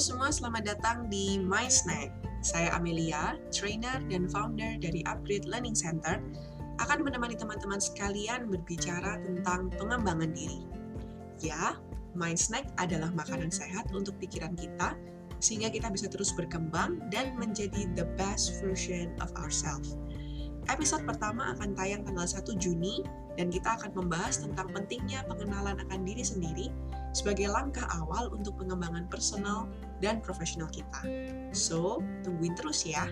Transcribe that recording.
semua, selamat datang di My Snack. Saya Amelia, trainer dan founder dari Upgrade Learning Center, akan menemani teman-teman sekalian berbicara tentang pengembangan diri. Ya, My Snack adalah makanan sehat untuk pikiran kita, sehingga kita bisa terus berkembang dan menjadi the best version of ourselves. Episode pertama akan tayang tanggal 1 Juni, dan kita akan membahas tentang pentingnya pengenalan akan diri sendiri sebagai langkah awal untuk pengembangan personal dan profesional kita. So, tungguin terus ya.